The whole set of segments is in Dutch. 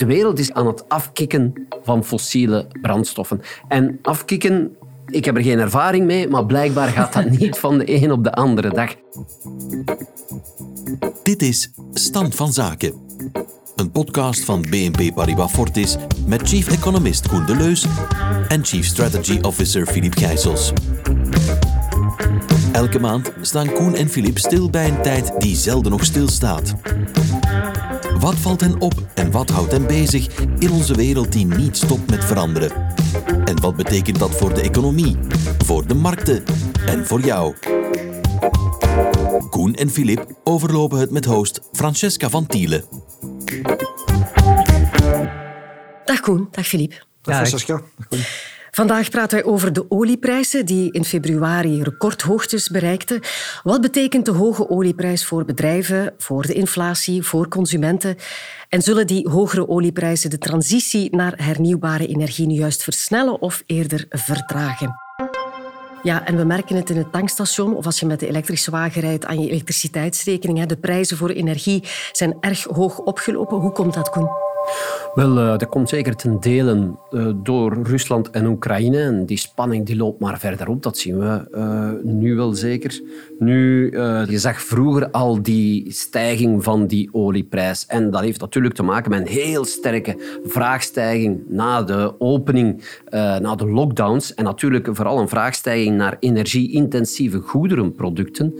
De wereld is aan het afkicken van fossiele brandstoffen. En afkicken, ik heb er geen ervaring mee, maar blijkbaar gaat dat niet van de een op de andere dag. Dit is Stand van Zaken. Een podcast van BNP Paribas Fortis met chief economist Koen Deleus en chief strategy officer Philippe Gijsels. Elke maand staan Koen en Philippe stil bij een tijd die zelden nog stilstaat. Wat valt hen op en wat houdt hen bezig in onze wereld die niet stopt met veranderen? En wat betekent dat voor de economie, voor de markten en voor jou? Koen en Philippe overlopen het met host Francesca van Tielen. Dag Koen, dag Philippe. Dag Francesca. Dag Koen. Vandaag praten wij over de olieprijzen die in februari recordhoogtes bereikten. Wat betekent de hoge olieprijs voor bedrijven, voor de inflatie, voor consumenten? En zullen die hogere olieprijzen de transitie naar hernieuwbare energie nu juist versnellen of eerder vertragen? Ja, en we merken het in het tankstation of als je met de elektrische wagen rijdt aan je elektriciteitsrekening. De prijzen voor energie zijn erg hoog opgelopen. Hoe komt dat, Koen? Wel, uh, dat komt zeker ten dele uh, door Rusland en Oekraïne. En die spanning die loopt maar verder op. Dat zien we uh, nu wel zeker. Nu, je zag vroeger al die stijging van die olieprijs. En dat heeft natuurlijk te maken met een heel sterke vraagstijging na de opening, na de lockdowns. En natuurlijk vooral een vraagstijging naar energie-intensieve goederenproducten.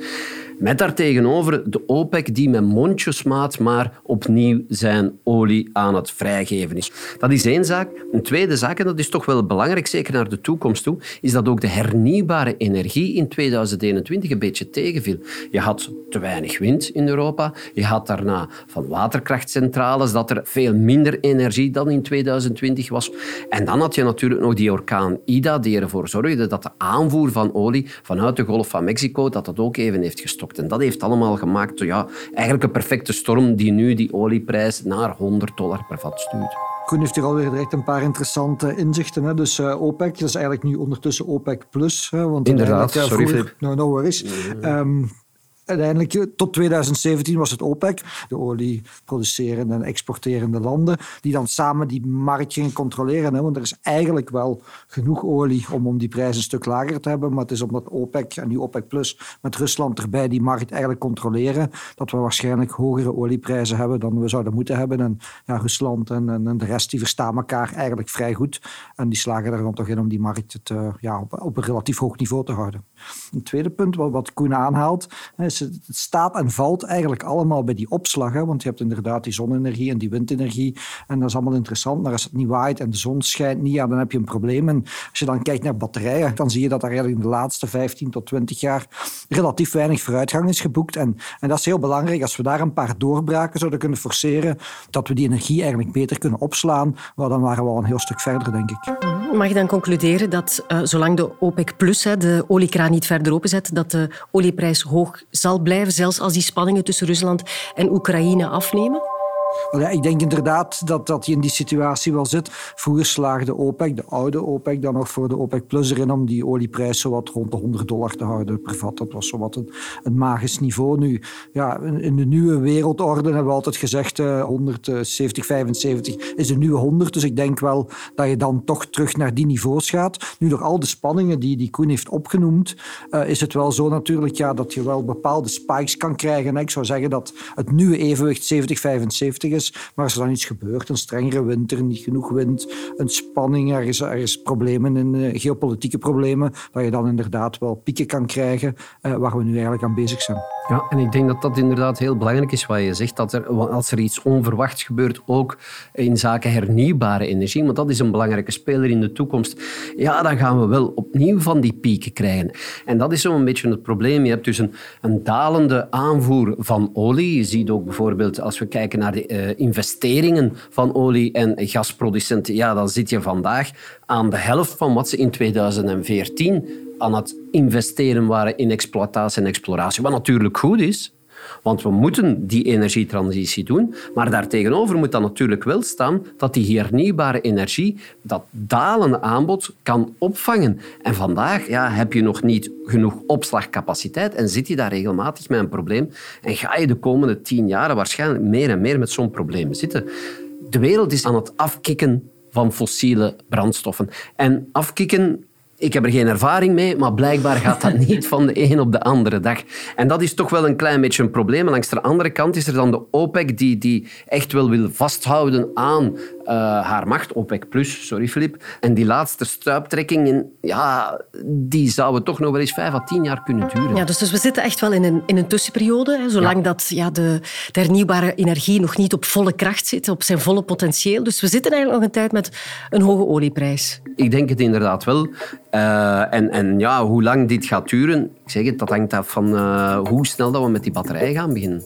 Met daartegenover de OPEC die met mondjesmaat maar opnieuw zijn olie aan het vrijgeven is. Dat is één zaak. Een tweede zaak, en dat is toch wel belangrijk, zeker naar de toekomst toe, is dat ook de hernieuwbare energie in 2021 een beetje tegenviel. Je had te weinig wind in Europa. Je had daarna van waterkrachtcentrales dat er veel minder energie dan in 2020 was. En dan had je natuurlijk nog die orkaan Ida die ervoor zorgde dat de aanvoer van olie vanuit de Golf van Mexico dat dat ook even heeft gestopt. En dat heeft allemaal gemaakt ja, eigenlijk een perfecte storm die nu die olieprijs naar 100 dollar per vat stuurt. Koen heeft hier alweer direct een paar interessante inzichten. Hè. Dus uh, OPEC, dat is eigenlijk nu ondertussen OPEC+. Plus, hè, want Inderdaad, sorry Filip. No, no worries. Um, uiteindelijk eh, tot 2017 was het OPEC, de olie producerende en exporterende landen, die dan samen die markt gingen controleren. Hè? Want er is eigenlijk wel genoeg olie om, om die prijs een stuk lager te hebben. Maar het is omdat OPEC en nu OPEC Plus met Rusland erbij die markt eigenlijk controleren, dat we waarschijnlijk hogere olieprijzen hebben dan we zouden moeten hebben. En ja, Rusland en, en, de rest die verstaan elkaar eigenlijk vrij goed. En die slagen er dan toch in om die markt uh, ja, op, op, een relatief hoog niveau te houden. Een tweede punt, wat, wat Koen aanhaalt, is het staat en valt eigenlijk allemaal bij die opslag. Hè? Want je hebt inderdaad die zonne-energie en die windenergie. En dat is allemaal interessant. Maar als het niet waait en de zon schijnt niet, ja, dan heb je een probleem. En als je dan kijkt naar batterijen, dan zie je dat er eigenlijk in de laatste 15 tot 20 jaar relatief weinig vooruitgang is geboekt. En, en dat is heel belangrijk. Als we daar een paar doorbraken zouden kunnen forceren, dat we die energie eigenlijk beter kunnen opslaan, dan waren we al een heel stuk verder, denk ik. Mag je dan concluderen dat uh, zolang de OPEC Plus, de oliekraan niet verder openzet, dat de olieprijs hoog zal blijven, zelfs als die spanningen tussen Rusland en Oekraïne afnemen? Ja, ik denk inderdaad dat, dat je in die situatie wel zit. Vroeger slaagde OPEC, de oude OPEC, dan nog voor de OPEC Plus erin om die olieprijs zo wat rond de 100 dollar te houden per vat. Dat was zo wat een, een magisch niveau. Nu, ja, in de nieuwe wereldorde hebben we altijd gezegd uh, 170, 75 is de nieuwe 100. Dus ik denk wel dat je dan toch terug naar die niveaus gaat. Nu, door al de spanningen die, die Koen heeft opgenoemd, uh, is het wel zo natuurlijk ja, dat je wel bepaalde spikes kan krijgen. Ik zou zeggen dat het nieuwe evenwicht 70, 75 is. Maar als er dan iets gebeurt, een strengere winter, niet genoeg wind, een spanning, er is, er is problemen, in, uh, geopolitieke problemen, dat je dan inderdaad wel pieken kan krijgen uh, waar we nu eigenlijk aan bezig zijn. Ja, en ik denk dat dat inderdaad heel belangrijk is wat je zegt, dat er, als er iets onverwachts gebeurt, ook in zaken hernieuwbare energie, want dat is een belangrijke speler in de toekomst, ja, dan gaan we wel opnieuw van die pieken krijgen. En dat is zo'n beetje het probleem. Je hebt dus een, dalende aanvoer van olie. Je ziet ook bijvoorbeeld, als we kijken naar de uh, investeringen van olie- en gasproducenten, ja, dan zit je vandaag aan de helft van wat ze in 2014 aan het investeren waren in exploitatie en exploratie. Wat natuurlijk goed is, want we moeten die energietransitie doen. Maar daartegenover moet dan natuurlijk wel staan dat die hernieuwbare energie dat dalende aanbod kan opvangen. En vandaag ja, heb je nog niet genoeg opslagcapaciteit en zit je daar regelmatig met een probleem. En ga je de komende tien jaren waarschijnlijk meer en meer met zo'n probleem zitten de wereld is aan het afkicken van fossiele brandstoffen. En afkicken ik heb er geen ervaring mee, maar blijkbaar gaat dat niet van de een op de andere dag. En dat is toch wel een klein beetje een probleem. langs de andere kant is er dan de OPEC die, die echt wel wil vasthouden aan uh, haar macht. OPEC plus, sorry Filip. En die laatste stuiptrekking, ja, die zouden toch nog wel eens vijf à tien jaar kunnen duren. Ja, dus, dus we zitten echt wel in een, in een tussenperiode. Hè, zolang dat ja, de, de hernieuwbare energie nog niet op volle kracht zit, op zijn volle potentieel. Dus we zitten eigenlijk nog een tijd met een hoge olieprijs. Ik denk het inderdaad wel. Uh, en, en ja, hoe lang dit gaat duren, ik zeg het, dat hangt af van uh, hoe snel dat we met die batterij gaan beginnen.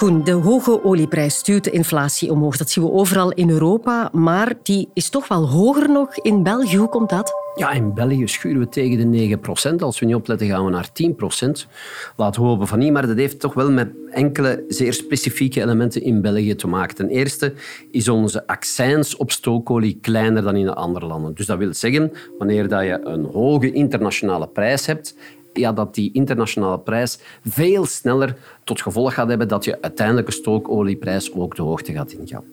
De hoge olieprijs stuurt de inflatie omhoog. Dat zien we overal in Europa, maar die is toch wel hoger nog in België. Hoe komt dat? Ja, in België schuren we tegen de 9%. Als we niet opletten, gaan we naar 10%. Laten we hopen van niet, maar dat heeft toch wel met enkele zeer specifieke elementen in België te maken. Ten eerste is onze accijns op stookolie kleiner dan in andere landen. Dus dat wil zeggen, wanneer dat je een hoge internationale prijs hebt, ja, dat die internationale prijs veel sneller tot gevolg gaat hebben dat je uiteindelijke stookolieprijs ook de hoogte gaat ingaan.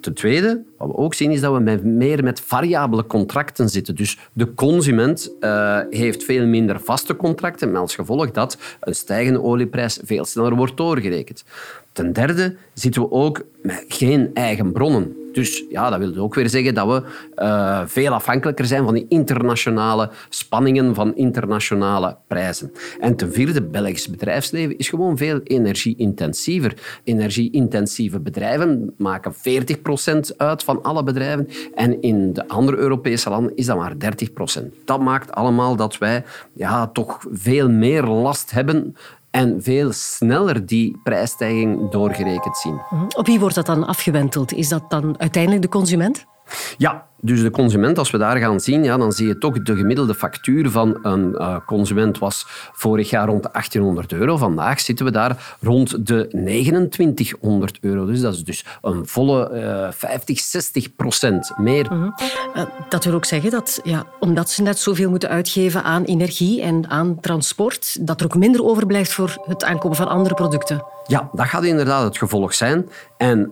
Ten tweede, wat we ook zien, is dat we meer met variabele contracten zitten. Dus de consument uh, heeft veel minder vaste contracten, met als gevolg dat een stijgende olieprijs veel sneller wordt doorgerekend. Ten derde zitten we ook met geen eigen bronnen. Dus ja, dat wil ook weer zeggen dat we uh, veel afhankelijker zijn van die internationale spanningen, van internationale prijzen. En ten vierde, Belgisch bedrijfsleven is gewoon veel energie-intensiever. Energie-intensieve bedrijven maken 40% uit van alle bedrijven. En in de andere Europese landen is dat maar 30%. Dat maakt allemaal dat wij ja, toch veel meer last hebben en veel sneller die prijsstijging doorgerekend zien. Mhm. Op wie wordt dat dan afgewenteld? Is dat dan uiteindelijk de consument? Ja, dus de consument, als we daar gaan zien, ja, dan zie je toch de gemiddelde factuur van een uh, consument was vorig jaar rond de 1800 euro. Vandaag zitten we daar rond de 2900 euro. Dus dat is dus een volle uh, 50, 60 procent meer. Uh dat wil ook zeggen dat, ja, omdat ze net zoveel moeten uitgeven aan energie en aan transport, dat er ook minder overblijft voor het aankopen van andere producten. Ja, dat gaat inderdaad het gevolg zijn. En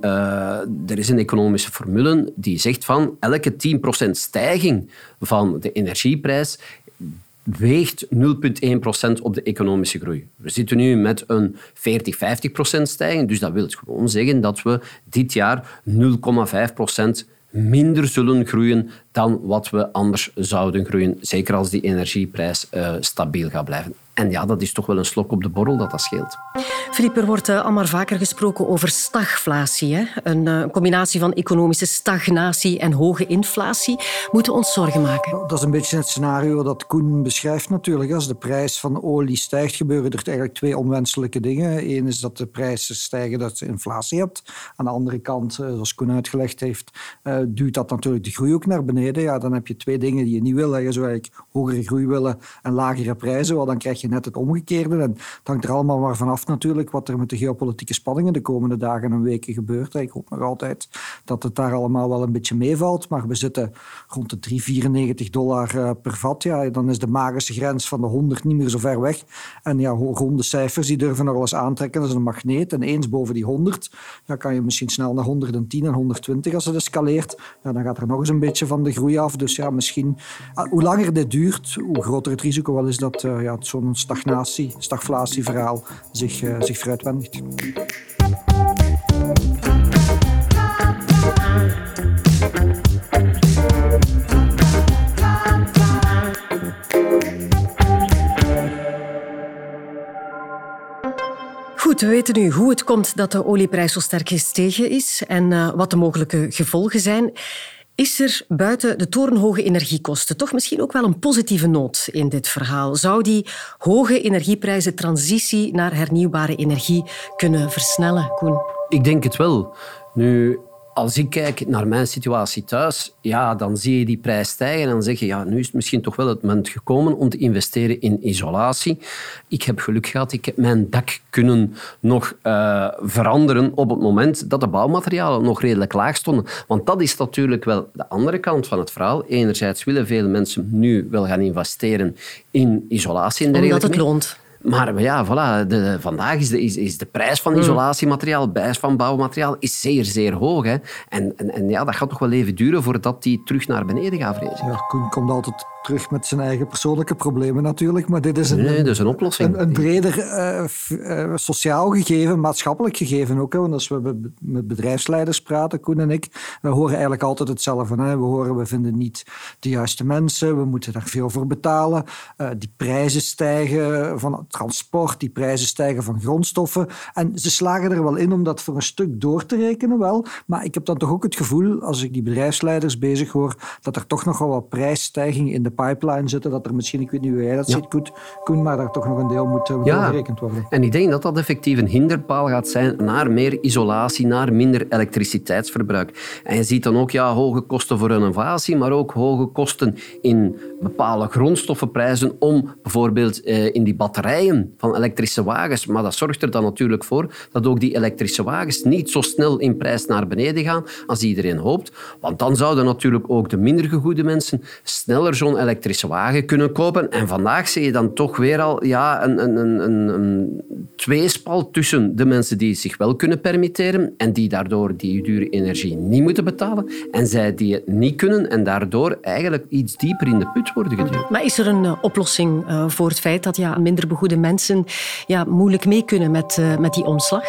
er is een economische formule die zegt van elke 10% stijging van de energieprijs weegt 0,1% op de economische groei. We zitten nu met een 40, 50% stijging, dus dat wil gewoon zeggen dat we dit jaar 0,5% minder zullen groeien dan wat we anders zouden groeien. Zeker als die energieprijs uh, stabiel gaat blijven. En ja, dat is toch wel een slok op de borrel dat dat scheelt. Filip, er wordt uh, al maar vaker gesproken over stagflatie. Hè? Een uh, combinatie van economische stagnatie en hoge inflatie. Moeten we ons zorgen maken? Dat is een beetje het scenario dat Koen beschrijft natuurlijk. Als de prijs van olie stijgt, gebeuren er eigenlijk twee onwenselijke dingen. Eén is dat de prijzen stijgen, dat je inflatie hebt. Aan de andere kant, zoals Koen uitgelegd heeft, duwt dat natuurlijk de groei ook naar beneden ja, dan heb je twee dingen die je niet wil. Je zou eigenlijk hogere groei willen en lagere prijzen. Wel, dan krijg je net het omgekeerde. En het hangt er allemaal maar vanaf natuurlijk wat er met de geopolitieke spanningen de komende dagen en weken gebeurt. Ik hoop nog altijd dat het daar allemaal wel een beetje meevalt. Maar we zitten rond de 3,94 dollar eh, per vat. Ja, dan is de magische grens van de 100 niet meer zo ver weg. En ja, ronde cijfers die durven nog eens aantrekken. Dat is een magneet. En eens boven die 100 ja, kan je misschien snel naar 110 en 120 als het escaleert. Ja, dan gaat er nog eens een beetje van de groei af. Dus ja, misschien, ah, hoe langer dit duurt, hoe groter het risico wel is dat uh, ja, zo'n stagnatie, stagflatieverhaal zich, uh, zich vooruitwendigt. Goed, we weten nu hoe het komt dat de olieprijs zo sterk gestegen is en uh, wat de mogelijke gevolgen zijn. Is er buiten de torenhoge energiekosten toch misschien ook wel een positieve noot in dit verhaal? Zou die hoge energieprijzen transitie naar hernieuwbare energie kunnen versnellen, Koen? Ik denk het wel. Nu, als ik kijk naar mijn situatie thuis, ja, dan zie je die prijs stijgen en dan zeg je, ja, nu is het misschien toch wel het moment gekomen om te investeren in isolatie. Ik heb geluk gehad, ik heb mijn dak kunnen nog uh, veranderen op het moment dat de bouwmaterialen nog redelijk laag stonden. Want dat is natuurlijk wel de andere kant van het verhaal. Enerzijds willen veel mensen nu wel gaan investeren in isolatie. Omdat het loont. Maar, maar ja, voilà, de, vandaag is de, is, is de prijs van isolatiemateriaal, de prijs van bouwmateriaal, is zeer, zeer hoog. Hè. En, en, en ja, dat gaat nog wel even duren voordat die terug naar beneden gaat, vrees Ja, Koen komt altijd terug met zijn eigen persoonlijke problemen natuurlijk, maar dit is een, nee, dus een oplossing. Een, een breder uh, uh, sociaal gegeven, maatschappelijk gegeven ook. Hè. Want als we met bedrijfsleiders praten, Koen en ik, we horen eigenlijk altijd hetzelfde. Hè. We horen, we vinden niet de juiste mensen, we moeten daar veel voor betalen. Uh, die prijzen stijgen van transport, die prijzen stijgen van grondstoffen. En ze slagen er wel in om dat voor een stuk door te rekenen, wel. Maar ik heb dan toch ook het gevoel, als ik die bedrijfsleiders bezig hoor, dat er toch nogal wat prijsstijging in de pipeline zitten. Dat er misschien, ik weet niet hoe jij dat ja. ziet, Koen, maar daar toch nog een deel moet uh, ja. gerekend worden. En ik denk dat dat effectief een hinderpaal gaat zijn naar meer isolatie, naar minder elektriciteitsverbruik. En je ziet dan ook ja, hoge kosten voor renovatie, maar ook hoge kosten in bepaalde grondstoffenprijzen om bijvoorbeeld eh, in die batterijen van elektrische wagens. Maar dat zorgt er dan natuurlijk voor dat ook die elektrische wagens niet zo snel in prijs naar beneden gaan als iedereen hoopt. Want dan zouden natuurlijk ook de minder gegoede mensen sneller zo'n elektrische wagen kunnen kopen. En vandaag zie je dan toch weer al ja, een, een, een, een tweespal tussen de mensen die zich wel kunnen permitteren en die daardoor die dure energie niet moeten betalen en zij die het niet kunnen en daardoor eigenlijk iets dieper in de put worden geduwd. Maar is er een uh, oplossing uh, voor het feit dat ja, minder begoede mensen ja, moeilijk mee kunnen met, uh, met die omslag?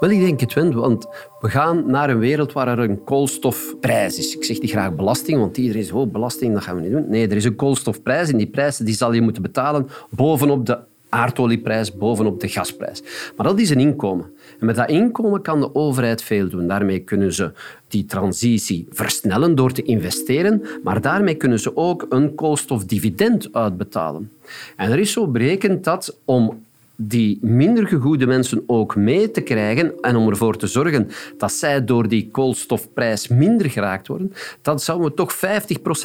Wel, ik denk het wel, want we gaan naar een wereld waar er een koolstofprijs is. Ik zeg niet graag belasting, want iedereen is oh, belasting, dat gaan we niet doen. Nee, er is een koolstofprijs en die prijs die zal je moeten betalen bovenop de aardolieprijs, bovenop de gasprijs. Maar dat is een inkomen. En met dat inkomen kan de overheid veel doen. Daarmee kunnen ze die transitie versnellen door te investeren, maar daarmee kunnen ze ook een koolstofdividend uitbetalen. En er is zo berekend dat om die minder gegoede mensen ook mee te krijgen en om ervoor te zorgen dat zij door die koolstofprijs minder geraakt worden, dan zouden we toch 50%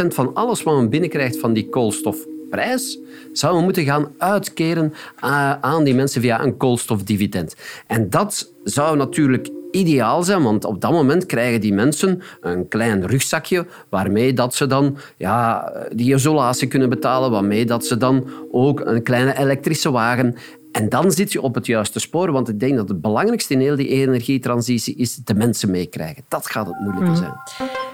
van alles wat men binnenkrijgt van die koolstofprijs zouden we moeten gaan uitkeren aan die mensen via een koolstofdividend. En dat zou natuurlijk ideaal zijn, want op dat moment krijgen die mensen een klein rugzakje waarmee dat ze dan ja, die isolatie kunnen betalen, waarmee dat ze dan ook een kleine elektrische wagen en dan zit je op het juiste spoor, want ik denk dat het belangrijkste in heel die energietransitie is de mensen meekrijgen. Dat gaat het moeilijke zijn.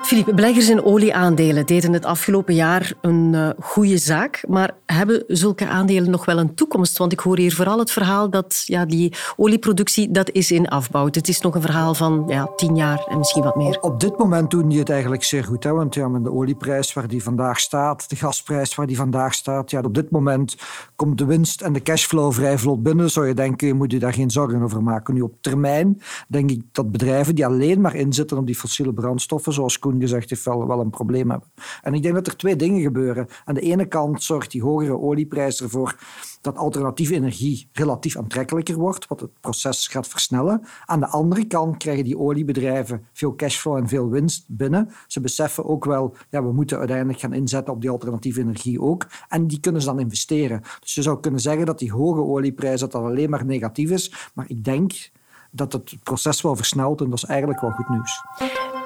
Philippe, beleggers in olieaandelen deden het afgelopen jaar een uh, goede zaak, maar hebben zulke aandelen nog wel een toekomst? Want ik hoor hier vooral het verhaal dat ja, die olieproductie dat is in afbouw. Het is nog een verhaal van ja, tien jaar en misschien wat meer. Op dit moment doen die het eigenlijk zeer goed. Hè? Want ja, met de olieprijs waar die vandaag staat, de gasprijs waar die vandaag staat, ja, op dit moment komt de winst en de cashflow vrij binnen. Zou je denken, je moet je daar geen zorgen over maken. Nu op termijn denk ik dat bedrijven die alleen maar inzetten op die fossiele brandstoffen, zoals Koen gezegd heeft, wel, wel een probleem hebben. En ik denk dat er twee dingen gebeuren. Aan de ene kant zorgt die hogere olieprijs ervoor dat alternatieve energie relatief aantrekkelijker wordt, wat het proces gaat versnellen. Aan de andere kant krijgen die oliebedrijven veel cashflow en veel winst binnen. Ze beseffen ook wel, ja, we moeten uiteindelijk gaan inzetten op die alternatieve energie ook. En die kunnen ze dan investeren. Dus je zou kunnen zeggen dat die hoge olieprijs dat alleen maar negatief is. Maar ik denk dat het proces wel versnelt en dat is eigenlijk wel goed nieuws.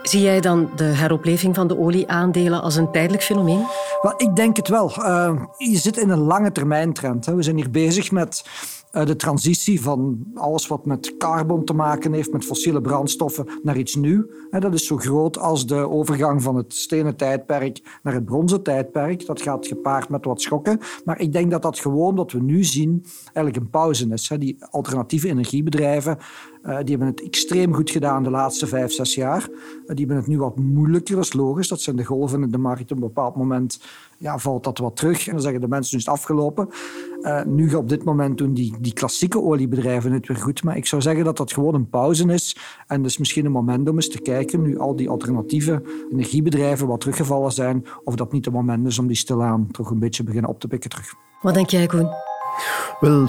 Zie jij dan de heropleving van de olieaandelen als een tijdelijk fenomeen? Wel, ik denk het wel. Uh, je zit in een lange termijn trend. Hè. We zijn hier bezig met uh, de transitie van alles wat met carbon te maken heeft, met fossiele brandstoffen, naar iets nieuw. dat is zo groot als de overgang van het stenen tijdperk naar het bronzen tijdperk. Dat gaat gepaard met wat schokken. Maar ik denk dat dat gewoon, wat we nu zien, eigenlijk een pauze is. Hè. Die alternatieve energiebedrijven uh, die hebben het extreem goed gedaan de laatste vijf, zes jaar. Uh, die hebben het nu wat moeilijker, dat is logisch. Dat zijn de golven in de markt. Op een bepaald moment ja, valt dat wat terug. En dan zeggen de mensen, nu is het afgelopen. Uh, nu op dit moment doen die, die klassieke oliebedrijven het weer goed. Maar ik zou zeggen dat dat gewoon een pauze is. En dus misschien een moment om eens te kijken, nu al die alternatieve energiebedrijven wat teruggevallen zijn, of dat niet het moment is om die stilaan toch een beetje beginnen op te pikken terug. Wat denk jij, Koen? Wel,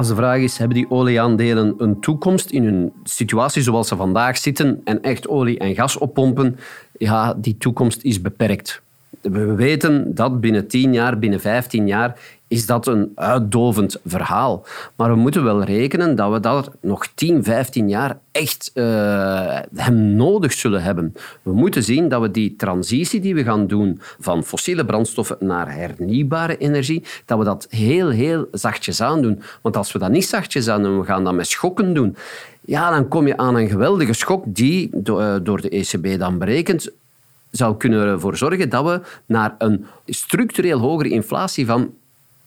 als de vraag is, hebben die olieaandelen een toekomst in hun situatie zoals ze vandaag zitten en echt olie en gas oppompen? Ja, die toekomst is beperkt. We weten dat binnen 10 jaar, binnen 15 jaar is dat een uitdovend verhaal. Maar we moeten wel rekenen dat we dat nog 10, 15 jaar echt uh, hem nodig zullen hebben. We moeten zien dat we die transitie die we gaan doen van fossiele brandstoffen naar hernieuwbare energie, dat we dat heel, heel zachtjes aan doen. Want als we dat niet zachtjes aan doen, we gaan dat met schokken doen, ja, dan kom je aan een geweldige schok die eh, door de ECB dan berekend zou kunnen ervoor zorgen dat we naar een structureel hogere inflatie van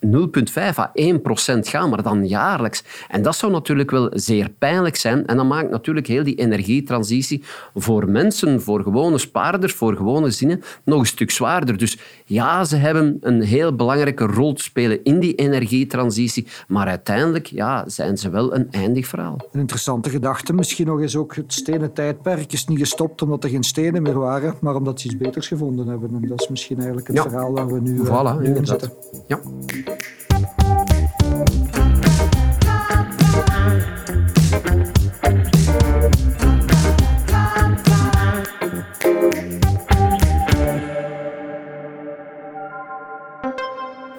0,5 à 1 procent gaan, maar dan jaarlijks. En dat zou natuurlijk wel zeer pijnlijk zijn. En dan maakt natuurlijk heel die energietransitie voor mensen, voor gewone spaarders, voor gewone zinnen, nog een stuk zwaarder. Dus ja, ze hebben een heel belangrijke rol te spelen in die energietransitie, maar uiteindelijk ja, zijn ze wel een eindig verhaal. Een interessante gedachte misschien nog eens ook het stenen tijdperk is niet gestopt omdat er geen stenen meer waren, maar omdat ze iets beters gevonden hebben. En dat is misschien eigenlijk het verhaal waar we nu, voilà, uh, in zitten. Ja. Thank you.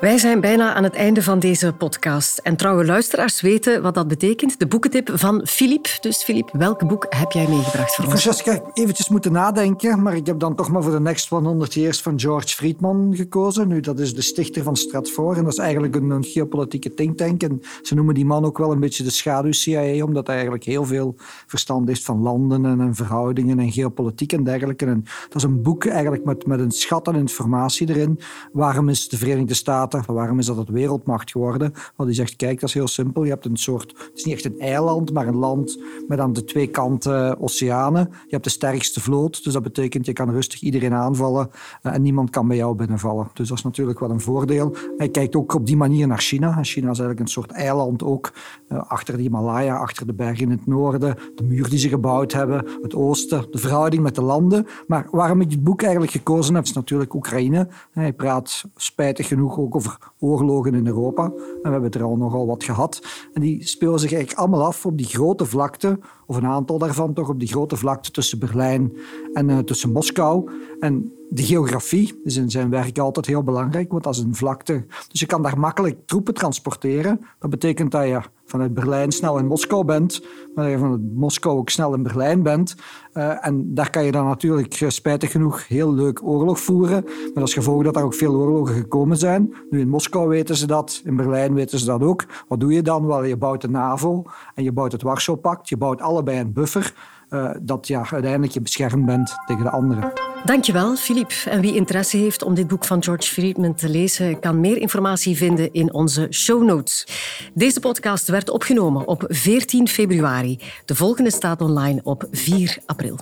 Wij zijn bijna aan het einde van deze podcast. En trouwe luisteraars weten wat dat betekent. De boekentip van Filip. Dus Filip, welk boek heb jij meegebracht voor ons? Francesca, ik eventjes moeten nadenken, maar ik heb dan toch maar voor de Next 100 Years van George Friedman gekozen. Nu, dat is de stichter van Stratfor en dat is eigenlijk een, een geopolitieke think tank. En ze noemen die man ook wel een beetje de schaduw-CIA, omdat hij eigenlijk heel veel verstand heeft van landen en, en, verhoudingen en geopolitiek en dergelijke. En dat is een boek eigenlijk met, met een schat aan informatie erin. Waarom is de Verenigde Staten Waarom is dat het wereldmacht geworden? Want die zegt, kijk, dat is heel simpel. Je hebt een soort, het is niet echt een eiland, maar een land met aan de twee kanten oceanen. Je hebt de sterkste vloot, dus dat betekent je kan rustig iedereen aanvallen eh, en niemand kan bij jou binnenvallen. Dus dat is natuurlijk wel een voordeel. Hij kijkt ook op die manier naar China. China is eigenlijk een soort eiland ook, eh, achter de Himalaya, achter de bergen in het noorden, de muur die ze gebouwd hebben, het oosten, de verhouding met de landen. Maar waarom ik dit boek eigenlijk gekozen heb, is natuurlijk Oekraïne. Hij praat spijtig genoeg ook over over oorlogen in Europa. En we hebben er al nogal wat gehad. En die spelen zich eigenlijk allemaal af op die grote vlakte, of een aantal daarvan toch, op die grote vlakte tussen Berlijn en uh, tussen Moskou. En de geografie is in zijn werk altijd heel belangrijk, want dat is een vlakte. Dus je kan daar makkelijk troepen transporteren. Dat betekent dat je vanuit Berlijn snel in Moskou bent, maar dat je vanuit Moskou ook snel in Berlijn bent. Uh, en daar kan je dan natuurlijk uh, spijtig genoeg heel leuk oorlog voeren, met als gevolg dat er ook veel oorlogen gekomen zijn. Nu in Moskou weten ze dat, in Berlijn weten ze dat ook. Wat doe je dan? Wel, je bouwt de NAVO en je bouwt het Warschau-pact, je bouwt allebei een buffer, uh, dat ja, uiteindelijk je beschermd bent tegen de anderen. Dankjewel, Filip. En wie interesse heeft om dit boek van George Friedman te lezen, kan meer informatie vinden in onze show notes. Deze podcast werd opgenomen op 14 februari. De volgende staat online op 4 april.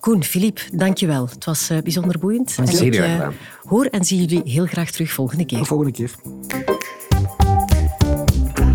Koen, Filip, dankjewel. Het was uh, bijzonder boeiend. Uh, hoor en zie jullie heel graag terug volgende keer. volgende keer.